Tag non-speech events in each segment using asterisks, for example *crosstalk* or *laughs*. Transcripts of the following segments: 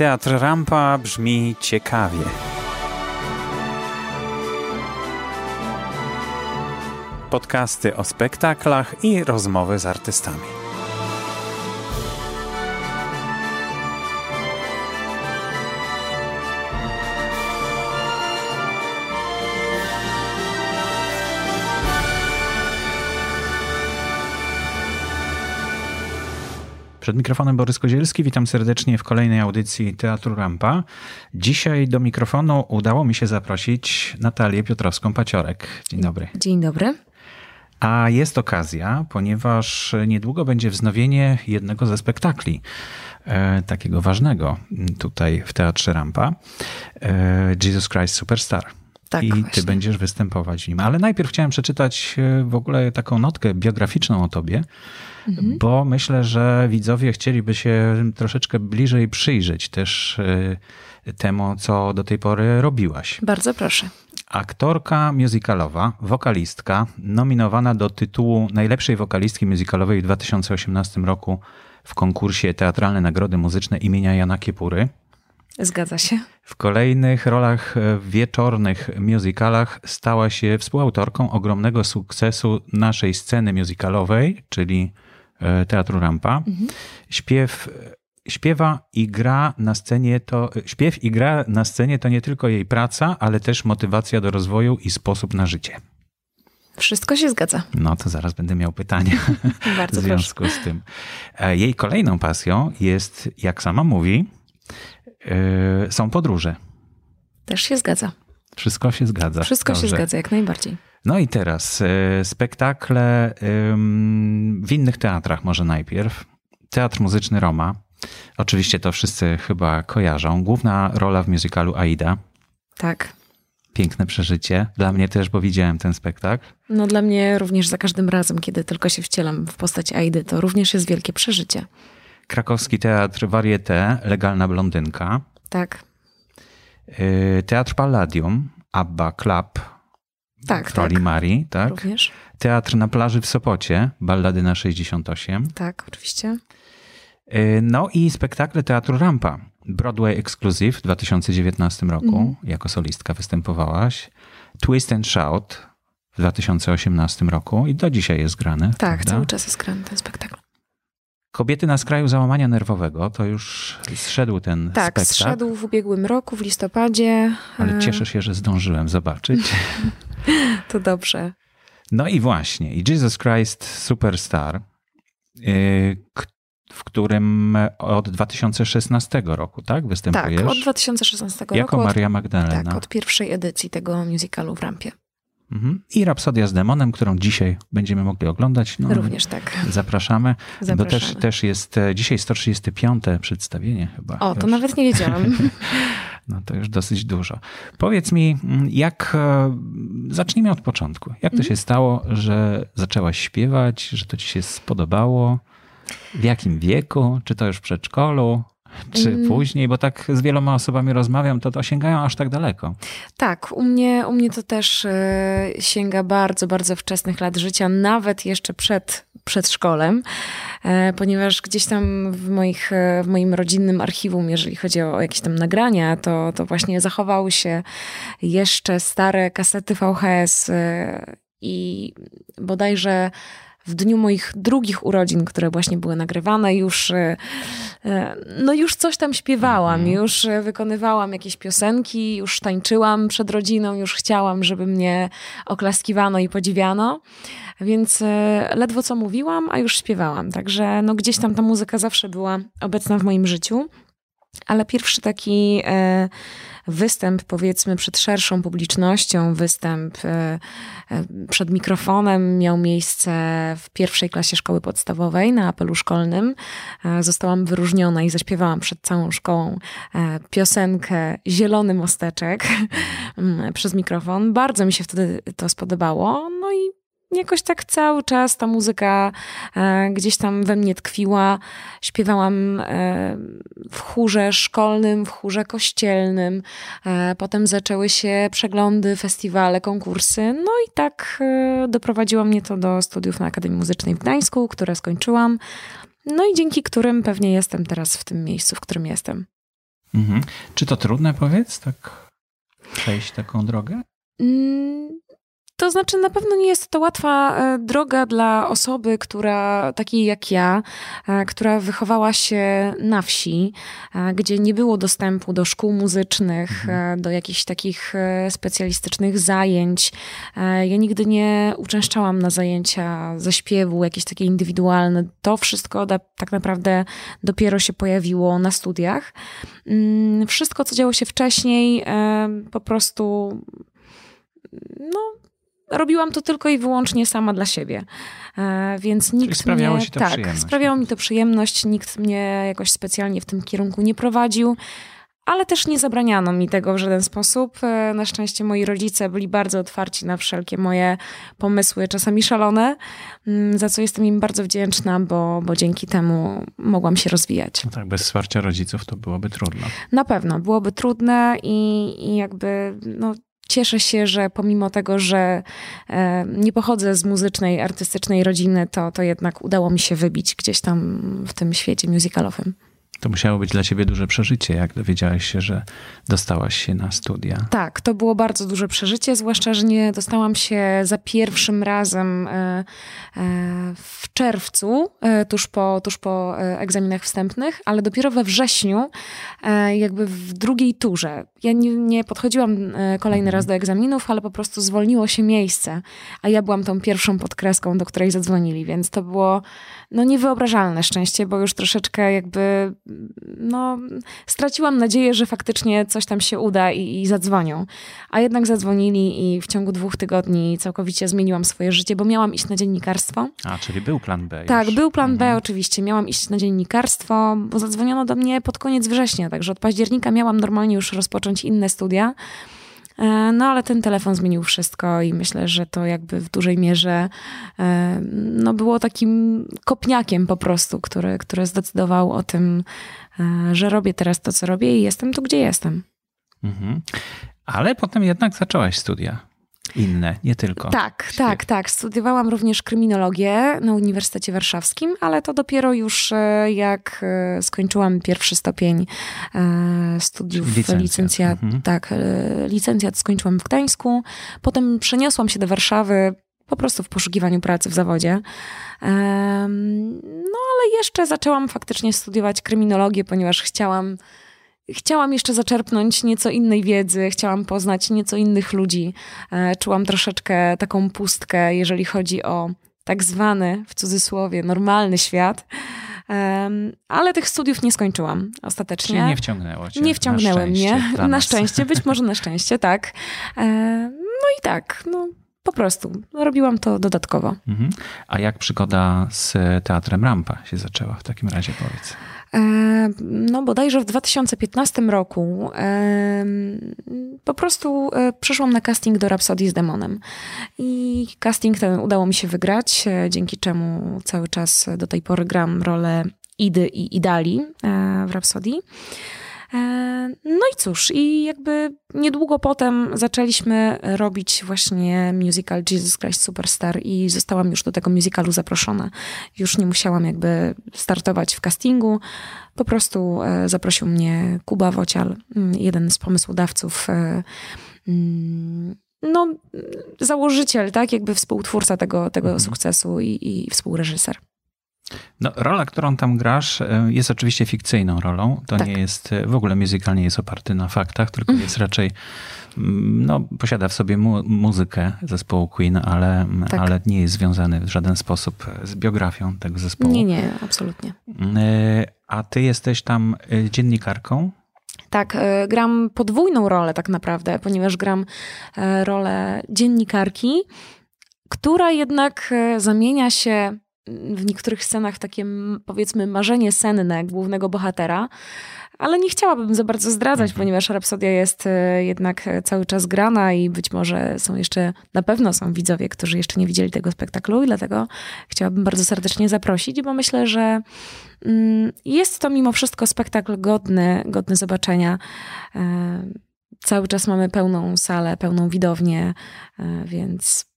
Teatr Rampa brzmi ciekawie. Podcasty o spektaklach i rozmowy z artystami. Przed mikrofonem Borys Kozielski, witam serdecznie w kolejnej audycji Teatru Rampa. Dzisiaj do mikrofonu udało mi się zaprosić Natalię Piotrowską-Paciorek. Dzień dobry. Dzień dobry. A jest okazja, ponieważ niedługo będzie wznowienie jednego ze spektakli, e, takiego ważnego tutaj w Teatrze Rampa, e, Jesus Christ Superstar. Tak, I ty właśnie. będziesz występować w nim. Ale najpierw chciałem przeczytać e, w ogóle taką notkę biograficzną o tobie, Mhm. bo myślę, że widzowie chcieliby się troszeczkę bliżej przyjrzeć też e, temu, co do tej pory robiłaś. Bardzo proszę. Aktorka musicalowa, wokalistka, nominowana do tytułu najlepszej wokalistki musicalowej w 2018 roku w konkursie Teatralne Nagrody Muzyczne imienia Jana Kiepury. Zgadza się. W kolejnych rolach w wieczornych musicalach stała się współautorką ogromnego sukcesu naszej sceny musicalowej, czyli e, Teatru Rampa. Śpiew, śpiewa i gra na scenie to, śpiew i gra na scenie to nie tylko jej praca, ale też motywacja do rozwoju i sposób na życie. Wszystko się zgadza. No to zaraz będę miał pytania *laughs* w Bardzo proszę. związku z tym. E, Jej kolejną pasją jest, jak sama mówi, e, są podróże. Też się zgadza. Wszystko się zgadza. Wszystko się Dobrze. zgadza, jak najbardziej. No i teraz e, spektakle w innych teatrach może najpierw. Teatr Muzyczny Roma. Oczywiście to wszyscy chyba kojarzą. Główna rola w musicalu Aida. Tak. Piękne przeżycie. Dla mnie też, bo widziałem ten spektakl. No dla mnie również za każdym razem, kiedy tylko się wcielam w postać Aidy, to również jest wielkie przeżycie. Krakowski Teatr Varieté, Legalna Blondynka. Tak. E, Teatr Palladium, Abba Club Tak, w roli tak. Marii. Tak? Również. Teatr na plaży w Sopocie, Ballady na 68. Tak, oczywiście. Y, No i spektakle Teatru Rampa. Broadway Exclusive w 2019 roku. Mhm. Jako solistka występowałaś. Twist and Shout w 2018 roku i do dzisiaj jest grane. Tak, prawda? cały czas jest grany ten spektakl. Kobiety na skraju załamania nerwowego. To już zszedł ten Tak, spektakl. zszedł w ubiegłym roku, w listopadzie. Ale E, cieszę się, że zdążyłem zobaczyć. *laughs* To dobrze. No i właśnie. I Jesus Christ Superstar, y, w którym od 2016 roku, tak? Tak, Występujesz? od 2016 jako roku. Maria Od, Magdalena. tak, od pierwszej edycji tego musicalu w Rampie. Mhm. I Rapsodia z Demonem, którą dzisiaj będziemy mogli oglądać. No, Również tak. Zapraszamy, bo też, Zapraszamy. też jest e, dzisiaj 135 przedstawienie chyba. O, to już. nawet nie wiedziałam. *laughs* No to już dosyć dużo. Powiedz mi, mm, jak, e, zacznijmy od początku. Jak to Mhm. się stało, że zaczęłaś śpiewać, że to ci się spodobało? W jakim wieku? Czy to już w przedszkolu? Czy Mm. później? Bo tak z wieloma osobami rozmawiam, to to sięgają aż tak daleko. Tak, u mnie, u mnie to też e, sięga bardzo, bardzo wczesnych lat życia, nawet jeszcze przed przedszkolem, e, ponieważ gdzieś tam w, moich, e, w moim rodzinnym archiwum, jeżeli chodzi o jakieś tam nagrania, to, to właśnie zachowały się jeszcze stare kasety VHS e, i bodajże w dniu moich drugich urodzin, które właśnie były nagrywane, już, e, e, no już coś tam śpiewałam, Mhm. już e, wykonywałam jakieś piosenki, już tańczyłam przed rodziną, już chciałam, żeby mnie oklaskiwano i podziwiano. Więc ledwo co mówiłam, a już śpiewałam. Także no, gdzieś tam ta muzyka zawsze była obecna w moim życiu. Ale pierwszy taki e, występ, powiedzmy, przed szerszą publicznością, występ e, e, przed mikrofonem miał miejsce w pierwszej klasie szkoły podstawowej na apelu szkolnym. Zostałam wyróżniona i zaśpiewałam przed całą szkołą piosenkę Zielony Mosteczek *laughs* mm, przez mikrofon. Bardzo mi się wtedy to spodobało. No i jakoś tak cały czas ta muzyka e, gdzieś tam we mnie tkwiła. Śpiewałam e, w chórze szkolnym, w chórze kościelnym. E, potem zaczęły się przeglądy, festiwale, konkursy. No i tak doprowadziło mnie to do studiów na Akademii Muzycznej w Gdańsku, które skończyłam. No i dzięki którym pewnie jestem teraz w tym miejscu, w którym jestem. Mhm. Czy to trudne, powiedz, tak przejść taką drogę? Mm, to znaczy, na pewno nie jest to łatwa e, droga dla osoby, która, takiej jak ja, e, która wychowała się na wsi, e, gdzie nie było dostępu do szkół muzycznych, mhm. do jakichś takich specjalistycznych zajęć. Ja nigdy nie uczęszczałam na zajęcia ze śpiewu, jakieś takie indywidualne. To wszystko tak naprawdę dopiero się pojawiło na studiach. Mm, wszystko, co działo się wcześniej, po prostu no, robiłam to tylko i wyłącznie sama dla siebie. E, więc nikt Czyli sprawiało mnie, to tak, sprawiało mi to przyjemność, nikt mnie jakoś specjalnie w tym kierunku nie prowadził. Ale też nie zabraniano mi tego w żaden sposób. E, na szczęście moi rodzice byli bardzo otwarci na wszelkie moje pomysły, czasami szalone, mm, za co jestem im bardzo wdzięczna, bo, bo dzięki temu mogłam się rozwijać. No tak, bez wsparcia rodziców to byłoby trudno. Na pewno, byłoby trudne i, i jakby no, cieszę się, że pomimo tego, że e, nie pochodzę z muzycznej, artystycznej rodziny, to, to jednak udało mi się wybić gdzieś tam w tym świecie musicalowym. To musiało być dla ciebie duże przeżycie, jak dowiedziałaś się, że dostałaś się na studia. Tak, to było bardzo duże przeżycie, zwłaszcza, że nie dostałam się za pierwszym razem e, e, w czerwcu, tuż po, tuż po egzaminach wstępnych, ale dopiero we wrześniu, jakby w drugiej turze. Ja nie, nie podchodziłam kolejny mhm. raz do egzaminów, ale po prostu zwolniło się miejsce, a ja byłam tą pierwszą podkreską, do której zadzwonili, więc to było no niewyobrażalne szczęście, bo już troszeczkę jakby no, straciłam nadzieję, że faktycznie coś tam się uda i, i zadzwonią. A jednak zadzwonili i w ciągu dwóch tygodni całkowicie zmieniłam swoje życie, bo miałam iść na dziennikarstwo. A, czyli był plan B. Tak, już. był plan mhm. B oczywiście. Miałam iść na dziennikarstwo, bo zadzwoniono do mnie pod koniec września, także od października miałam normalnie już rozpocząć inne studia. E, no ale ten telefon zmienił wszystko i myślę, że to jakby w dużej mierze e, no, było takim kopniakiem po prostu, który, który zdecydował o tym, e, że robię teraz to, co robię i jestem tu, gdzie jestem. Mhm. Ale potem jednak zaczęłaś studia inne, nie tylko. Tak, śpiew. tak, tak. Studiowałam również kryminologię na Uniwersytecie Warszawskim, ale to dopiero już e, jak e, skończyłam pierwszy stopień e, studiów licencjat. licencjat mhm. Tak, licencjat skończyłam w Gdańsku. Potem przeniosłam się do Warszawy po prostu w poszukiwaniu pracy w zawodzie. No ale jeszcze zaczęłam faktycznie studiować kryminologię, ponieważ chciałam chciałam jeszcze zaczerpnąć nieco innej wiedzy, chciałam poznać nieco innych ludzi. E, czułam troszeczkę taką pustkę, jeżeli chodzi o tak zwany, w cudzysłowie, normalny świat. Ale tych studiów nie skończyłam ostatecznie. Czyli nie wciągnęło cię. Nie wciągnęły mnie. Na szczęście, być może na szczęście, tak. E, no i tak, no po prostu. Robiłam to dodatkowo. Mhm. A jak przygoda z teatrem Rampa się zaczęła w takim razie, powiedz? E, no bodajże w 2015 roku po prostu e, przeszłam na casting do Rhapsody z Demonem. I casting ten udało mi się wygrać, e, dzięki czemu cały czas do tej pory gram rolę Idy i Idali w Rhapsody. E, no i cóż, i jakby niedługo potem zaczęliśmy robić właśnie musical Jesus Christ Superstar i zostałam już do tego musicalu zaproszona. Już nie musiałam jakby startować w castingu. Po prostu e, zaprosił mnie Kuba Wocial, mm, jeden z pomysłodawców e, mm, no, założyciel, tak, jakby współtwórca tego, tego mhm. sukcesu i, i współreżyser. No, rola, którą tam grasz, e, jest oczywiście fikcyjną rolą. To tak. nie jest, e, w ogóle musical nie jest oparty na faktach, tylko mm. jest raczej, mm, no, posiada w sobie mu muzykę zespołu Queen, ale, mm, tak. ale nie jest związany w żaden sposób z biografią tego zespołu. Nie, nie, absolutnie. E, a ty jesteś tam dziennikarką? Tak, gram podwójną rolę tak naprawdę, ponieważ gram rolę dziennikarki, która jednak zamienia się w niektórych scenach takie, powiedzmy, marzenie senne głównego bohatera, ale nie chciałabym za bardzo zdradzać, mhm. ponieważ Rapsodia jest e, jednak cały czas grana i być może są jeszcze, na pewno są widzowie, którzy jeszcze nie widzieli tego spektaklu i dlatego chciałabym bardzo serdecznie zaprosić, bo myślę, że mm, jest to mimo wszystko spektakl godny, godny zobaczenia. E, cały czas mamy pełną salę, pełną widownię, e, więc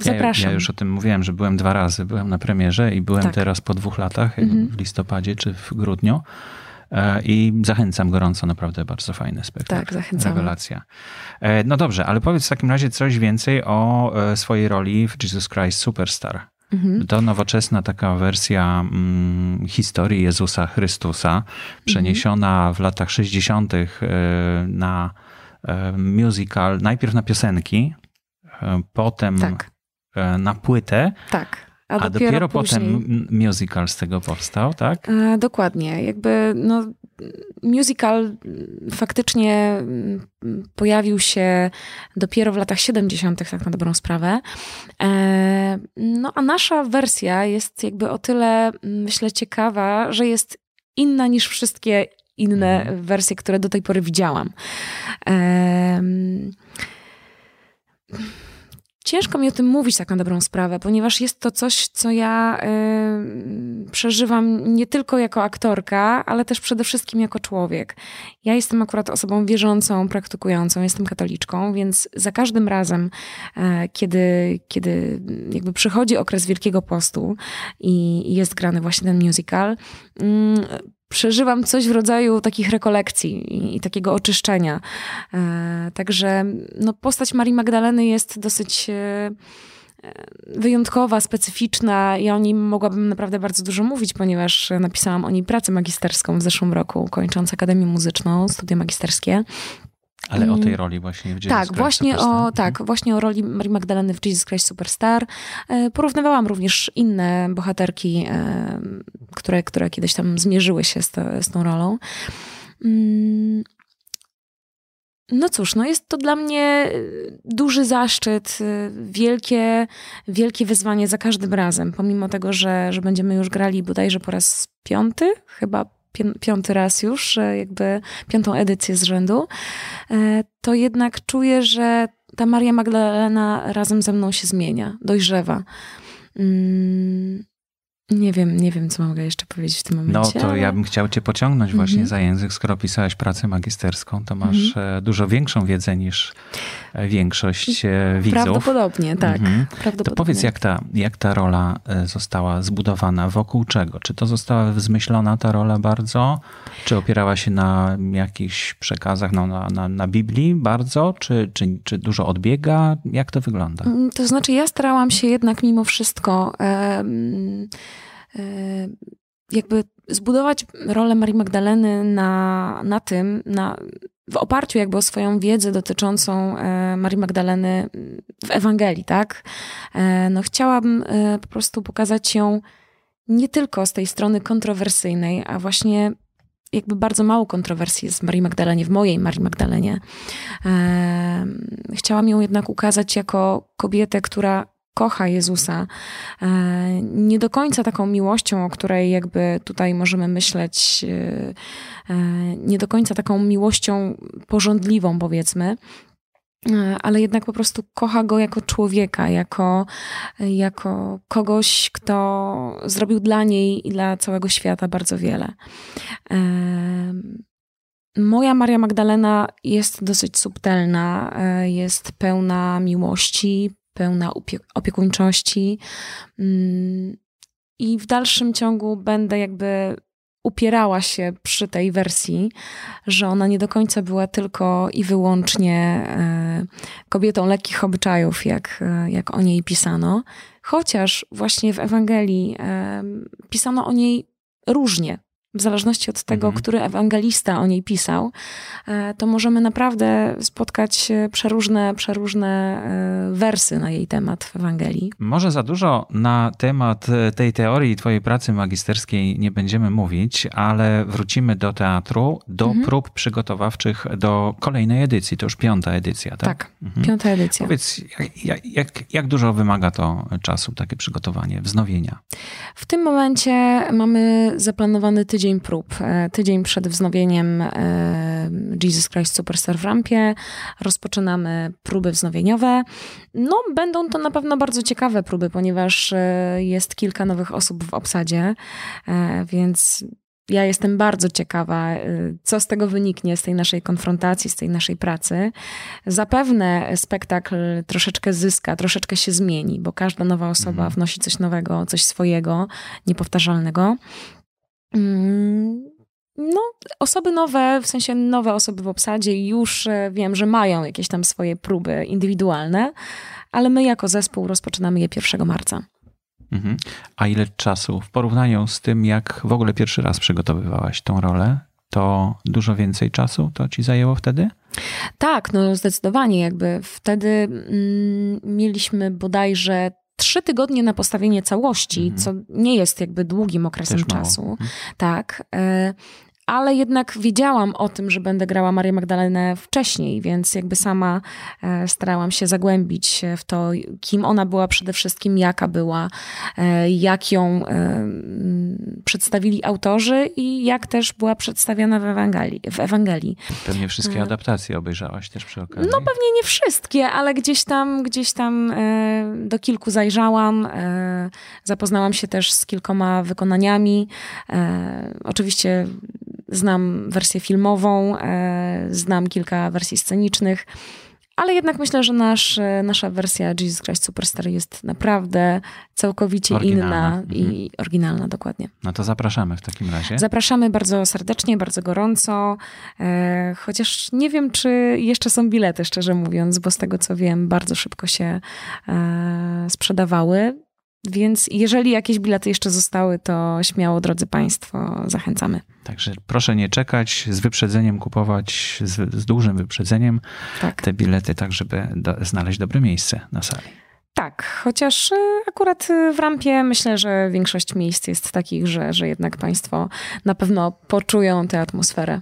Zapraszam. Ja, ja, już o tym mówiłem, że byłem dwa razy. Byłem na premierze i byłem tak. teraz po dwóch latach, mhm. w listopadzie czy w grudniu. I zachęcam gorąco, naprawdę bardzo fajny spektakl. Tak, zachęcam. Rewelacja. No dobrze, ale powiedz w takim razie coś więcej o swojej roli w Jesus Christ Superstar. Mhm. To nowoczesna taka wersja mm, historii Jezusa Chrystusa, przeniesiona mhm. w latach 60. na musical, najpierw na piosenki, potem tak. Na płytę. Tak. A, A dopiero, potem musical z tego powstał, tak? E, dokładnie. Jakby no, musical faktycznie pojawił się dopiero w latach 70., tak na dobrą sprawę. E, no a nasza wersja jest jakby o tyle, myślę, ciekawa, że jest inna niż wszystkie inne mhm. wersje, które do tej pory widziałam. E, Ciężko mi o tym mówić tak na dobrą sprawę, ponieważ jest to coś, co ja y, przeżywam nie tylko jako aktorka, ale też przede wszystkim jako człowiek. Ja jestem akurat osobą wierzącą, praktykującą, jestem katoliczką, więc za każdym razem, y, kiedy, kiedy jakby przychodzi okres Wielkiego Postu i, i jest grany właśnie ten musical, y, przeżywam coś w rodzaju takich rekolekcji i, i takiego oczyszczenia. E, także no, postać Marii Magdaleny jest dosyć e, wyjątkowa, specyficzna i o nim mogłabym naprawdę bardzo dużo mówić, ponieważ napisałam o niej pracę magisterską w zeszłym roku, kończąc Akademię Muzyczną, studia magisterskie. Ale o tej mm. roli właśnie w Jesus tak, Christ właśnie Superstar. o, tak, mhm. właśnie o roli Marii Magdaleny w Jesus Christ Superstar. E, porównywałam również inne bohaterki, e, które, które kiedyś tam zmierzyły się z, to, z tą rolą. Mm. No cóż, no jest to dla mnie duży zaszczyt, wielkie, wielkie wyzwanie za każdym razem, pomimo tego, że, że będziemy już grali bodajże po raz piąty, chyba piąty raz już, jakby piątą edycję z rzędu, e, to jednak czuję, że ta Maria Magdalena razem ze mną się zmienia, dojrzewa. Nie wiem, nie wiem, co mogę jeszcze powiedzieć w tym momencie. No to ale... ja bym chciał cię pociągnąć właśnie mm -hmm. za język. Skoro pisałaś pracę magisterską, to masz mm -hmm. dużo większą wiedzę niż e, większość widzów. Prawdopodobnie, tak. Mm -hmm. Prawdopodobnie. To powiedz, jak ta, jak ta rola została zbudowana, wokół czego? Czy to została zmyślona ta rola bardzo? Czy opierała się na jakichś przekazach, no, na, na, na Biblii bardzo? Czy, czy, czy dużo odbiega? Jak to wygląda? Mm, to znaczy ja starałam się jednak mimo wszystko... E, jakby zbudować rolę Marii Magdaleny na, na tym, na, w oparciu jakby o swoją wiedzę dotyczącą e, Marii Magdaleny w Ewangelii, tak? E, no chciałabym po prostu pokazać ją nie tylko z tej strony kontrowersyjnej, a właśnie jakby bardzo mało kontrowersji jest w Marii Magdalenie, w mojej Marii Magdalenie. Chciałam ją jednak ukazać jako kobietę, która kocha Jezusa, e, nie do końca taką miłością, o której jakby tutaj możemy myśleć, e, e, nie do końca taką miłością porządliwą, powiedzmy, ale jednak po prostu kocha go jako człowieka, jako, jako kogoś, kto zrobił dla niej i dla całego świata bardzo wiele. Moja Maria Magdalena jest dosyć subtelna, jest pełna miłości, pełna opiekuńczości. Mm, I w dalszym ciągu będę jakby upierała się przy tej wersji, że ona nie do końca była tylko i wyłącznie e, kobietą lekkich obyczajów, jak, e, jak o niej pisano. Chociaż właśnie w Ewangelii e, pisano o niej różnie, w zależności od tego, mhm. który ewangelista o niej pisał, e, to możemy naprawdę spotkać przeróżne, przeróżne e, wersy na jej temat w Ewangelii. Może za dużo na temat e, tej teorii twojej pracy magisterskiej nie będziemy mówić, ale wrócimy do teatru, do mhm. prób przygotowawczych do kolejnej edycji. To już piąta edycja, tak? Tak, mhm. piąta edycja. Powiedz, jak, jak, jak dużo wymaga to czasu, takie przygotowanie, wznowienia? W tym momencie mamy zaplanowany tydzień tydzień prób. E, tydzień przed wznowieniem e, Jesus Christ Superstar w rampie rozpoczynamy próby wznowieniowe. No, będą to na pewno bardzo ciekawe próby, ponieważ e, jest kilka nowych osób w obsadzie, więc ja jestem bardzo ciekawa, co z tego wyniknie, z tej naszej konfrontacji, z tej naszej pracy. Zapewne spektakl troszeczkę zyska, troszeczkę się zmieni, bo każda nowa osoba mhm. wnosi coś nowego, coś swojego, niepowtarzalnego. Mm, no, osoby nowe, w sensie nowe osoby w obsadzie już e, wiem, że mają jakieś tam swoje próby indywidualne, ale my jako zespół rozpoczynamy je 1 marca. Mhm. A ile czasu w porównaniu z tym, jak w ogóle pierwszy raz przygotowywałaś tą rolę, to dużo więcej czasu to ci zajęło wtedy? Tak, no zdecydowanie. Jakby wtedy mm, mieliśmy bodajże trzy tygodnie na postawienie całości, mhm. co nie jest jakby długim okresem czasu. Mhm. Tak. Ale jednak wiedziałam o tym, że będę grała Marię Magdalenę wcześniej, więc jakby sama e, starałam się zagłębić w to, kim ona była przede wszystkim, jaka była, e, jak ją e, przedstawili autorzy i jak też była przedstawiona w Ewangelii. W Ewangelii. Pewnie wszystkie adaptacje obejrzałaś też przy okazji. No pewnie nie wszystkie, ale gdzieś tam, gdzieś tam do kilku zajrzałam. Zapoznałam się też z kilkoma wykonaniami. Oczywiście Znam wersję filmową, e, znam kilka wersji scenicznych, ale jednak myślę, że nasz, e, nasza wersja Jesus Christ Superstar jest naprawdę całkowicie oryginalna. inna i mhm. oryginalna, dokładnie. No to zapraszamy w takim razie. Zapraszamy bardzo serdecznie, bardzo gorąco, e, chociaż nie wiem, czy jeszcze są bilety, szczerze mówiąc, bo z tego co wiem, bardzo szybko się sprzedawały. Więc jeżeli jakieś bilety jeszcze zostały, to śmiało, drodzy Państwo, zachęcamy. Także proszę nie czekać, z wyprzedzeniem kupować, z, z dużym wyprzedzeniem tak. te bilety, tak żeby do, znaleźć dobre miejsce na sali. Tak, chociaż y, akurat w rampie myślę, że większość miejsc jest takich, że, że jednak Państwo na pewno poczują tę atmosferę.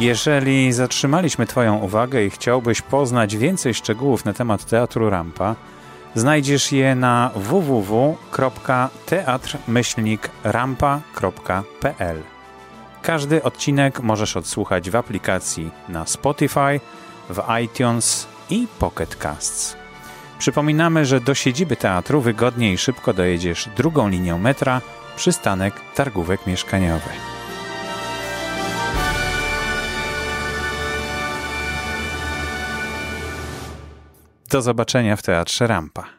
Jeżeli zatrzymaliśmy Twoją uwagę i chciałbyś poznać więcej szczegółów na temat Teatru Rampa, znajdziesz je na www.teatr-rampa.pl. Każdy odcinek możesz odsłuchać w aplikacji na Spotify, w iTunes i Pocket Casts. Przypominamy, że do siedziby teatru wygodnie i szybko dojedziesz drugą linią metra, przystanek Targówek Mieszkaniowych. Do zobaczenia w Teatrze Rampa.